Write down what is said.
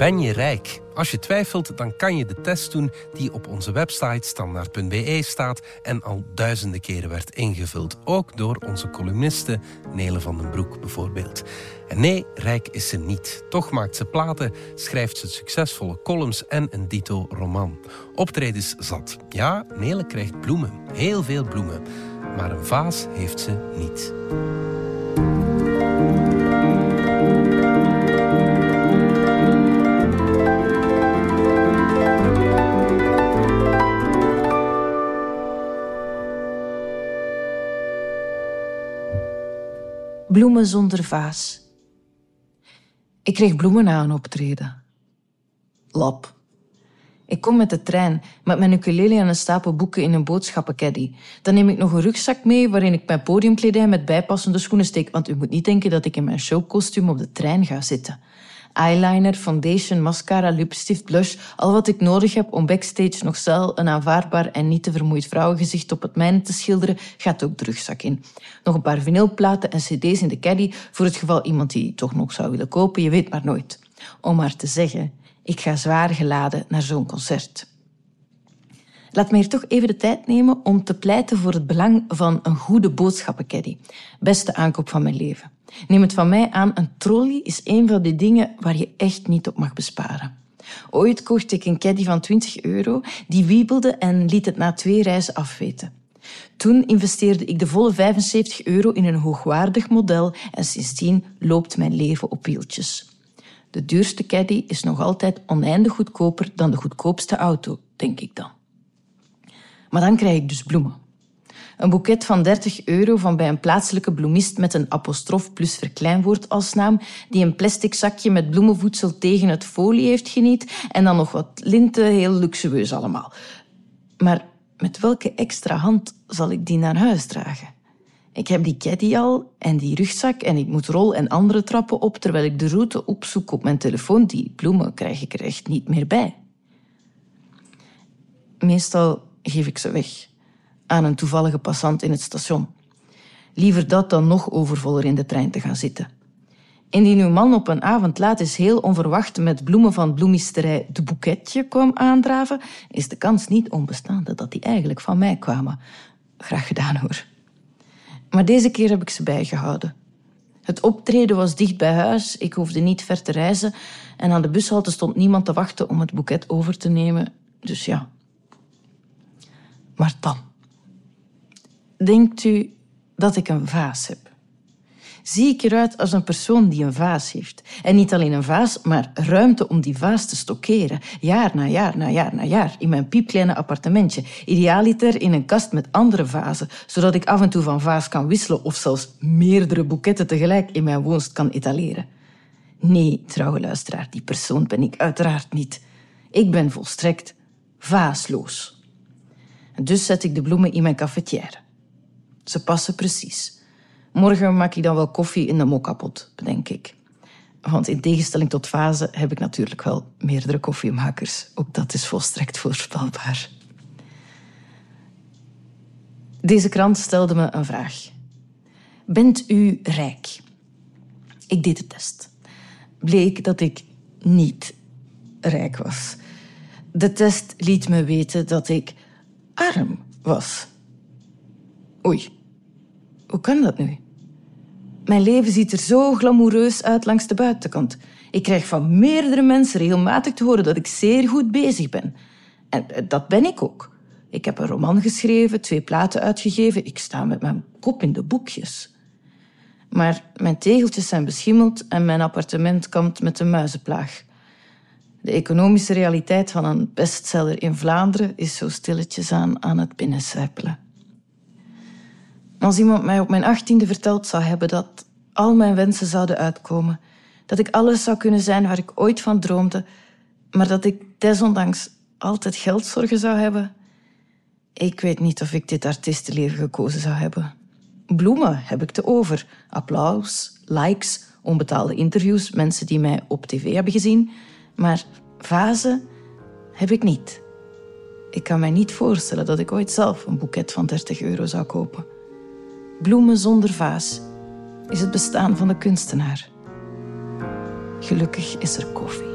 Ben je rijk? Als je twijfelt, dan kan je de test doen die op onze website standaard.be staat en al duizenden keren werd ingevuld. Ook door onze columniste Nele van den Broek bijvoorbeeld. En nee, rijk is ze niet. Toch maakt ze platen, schrijft ze succesvolle columns en een dito roman. Optredens zat. Ja, Nele krijgt bloemen. Heel veel bloemen. Maar een vaas heeft ze niet. Bloemen zonder vaas. Ik kreeg bloemen na een optreden. Lap. Ik kom met de trein, met mijn ukulele en een stapel boeken in een boodschappencaddy. Dan neem ik nog een rugzak mee waarin ik mijn podiumkledij met bijpassende schoenen steek, want u moet niet denken dat ik in mijn showkostuum op de trein ga zitten eyeliner, foundation, mascara, lipstift, blush. Al wat ik nodig heb om backstage nog snel een aanvaardbaar en niet te vermoeid vrouwengezicht op het mijne te schilderen, gaat ook de rugzak in. Nog een paar vinylplaten en cd's in de caddy voor het geval iemand die toch nog zou willen kopen, je weet maar nooit. Om maar te zeggen, ik ga zwaar geladen naar zo'n concert. Laat me hier toch even de tijd nemen om te pleiten voor het belang van een goede boodschappencaddy. Beste aankoop van mijn leven. Neem het van mij aan, een trolley is een van die dingen waar je echt niet op mag besparen. Ooit kocht ik een caddy van 20 euro, die wiebelde en liet het na twee reizen afweten. Toen investeerde ik de volle 75 euro in een hoogwaardig model en sindsdien loopt mijn leven op wieltjes. De duurste caddy is nog altijd oneindig goedkoper dan de goedkoopste auto, denk ik dan. Maar dan krijg ik dus bloemen. Een boeket van 30 euro van bij een plaatselijke bloemist met een apostrof plus verkleinwoord als naam, die een plastic zakje met bloemenvoedsel tegen het folie heeft geniet en dan nog wat linten, heel luxueus allemaal. Maar met welke extra hand zal ik die naar huis dragen? Ik heb die caddy al en die rugzak en ik moet rol en andere trappen op terwijl ik de route opzoek op mijn telefoon. Die bloemen krijg ik er echt niet meer bij. Meestal geef ik ze weg aan een toevallige passant in het station. Liever dat dan nog overvoller in de trein te gaan zitten. Indien uw man op een avond laat is heel onverwacht met bloemen van bloemisterij de boeketje kwam aandraven, is de kans niet onbestaande dat die eigenlijk van mij kwamen. Graag gedaan hoor. Maar deze keer heb ik ze bijgehouden. Het optreden was dicht bij huis, ik hoefde niet ver te reizen en aan de bushalte stond niemand te wachten om het boeket over te nemen. Dus ja. Maar dan. Denkt u dat ik een vaas heb? Zie ik eruit als een persoon die een vaas heeft? En niet alleen een vaas, maar ruimte om die vaas te stockeren. Jaar na jaar na jaar na jaar. In mijn piepkleine appartementje. Idealiter in een kast met andere vazen. Zodat ik af en toe van vaas kan wisselen of zelfs meerdere boeketten tegelijk in mijn woonst kan etaleren. Nee, trouwe luisteraar, die persoon ben ik uiteraard niet. Ik ben volstrekt vaasloos. Dus zet ik de bloemen in mijn cafetière. Ze passen precies. Morgen maak ik dan wel koffie in de mokkapot, bedenk ik. Want in tegenstelling tot fase heb ik natuurlijk wel meerdere koffiemakers. Ook dat is volstrekt voorspelbaar. Deze krant stelde me een vraag. Bent u rijk? Ik deed de test. Bleek dat ik niet rijk was. De test liet me weten dat ik arm was. Oei, hoe kan dat nu? Mijn leven ziet er zo glamoureus uit langs de buitenkant. Ik krijg van meerdere mensen regelmatig te horen dat ik zeer goed bezig ben. En eh, dat ben ik ook. Ik heb een roman geschreven, twee platen uitgegeven. Ik sta met mijn kop in de boekjes. Maar mijn tegeltjes zijn beschimmeld en mijn appartement kampt met een muizenplaag. De economische realiteit van een bestseller in Vlaanderen is zo stilletjes aan aan het binnencijpelen. Als iemand mij op mijn achttiende verteld zou hebben dat al mijn wensen zouden uitkomen, dat ik alles zou kunnen zijn waar ik ooit van droomde, maar dat ik desondanks altijd geldzorgen zou hebben, ik weet niet of ik dit artiestenleven gekozen zou hebben. Bloemen heb ik te over. Applaus, likes, onbetaalde interviews, mensen die mij op tv hebben gezien. Maar vazen heb ik niet. Ik kan mij niet voorstellen dat ik ooit zelf een boeket van 30 euro zou kopen. Bloemen zonder vaas is het bestaan van de kunstenaar. Gelukkig is er koffie.